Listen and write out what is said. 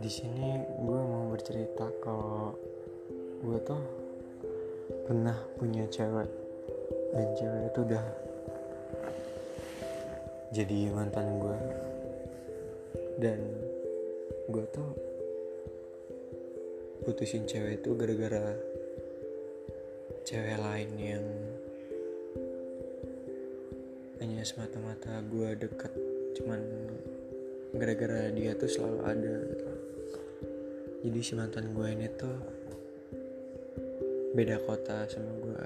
di sini gue mau bercerita kalau gue tuh pernah punya cewek. Dan cewek itu udah jadi mantan gue dan gue tuh putusin cewek itu gara-gara cewek lain yang hanya semata-mata gue deket. Cuman gara-gara dia tuh selalu ada gitu. jadi si mantan gue ini tuh beda kota sama gue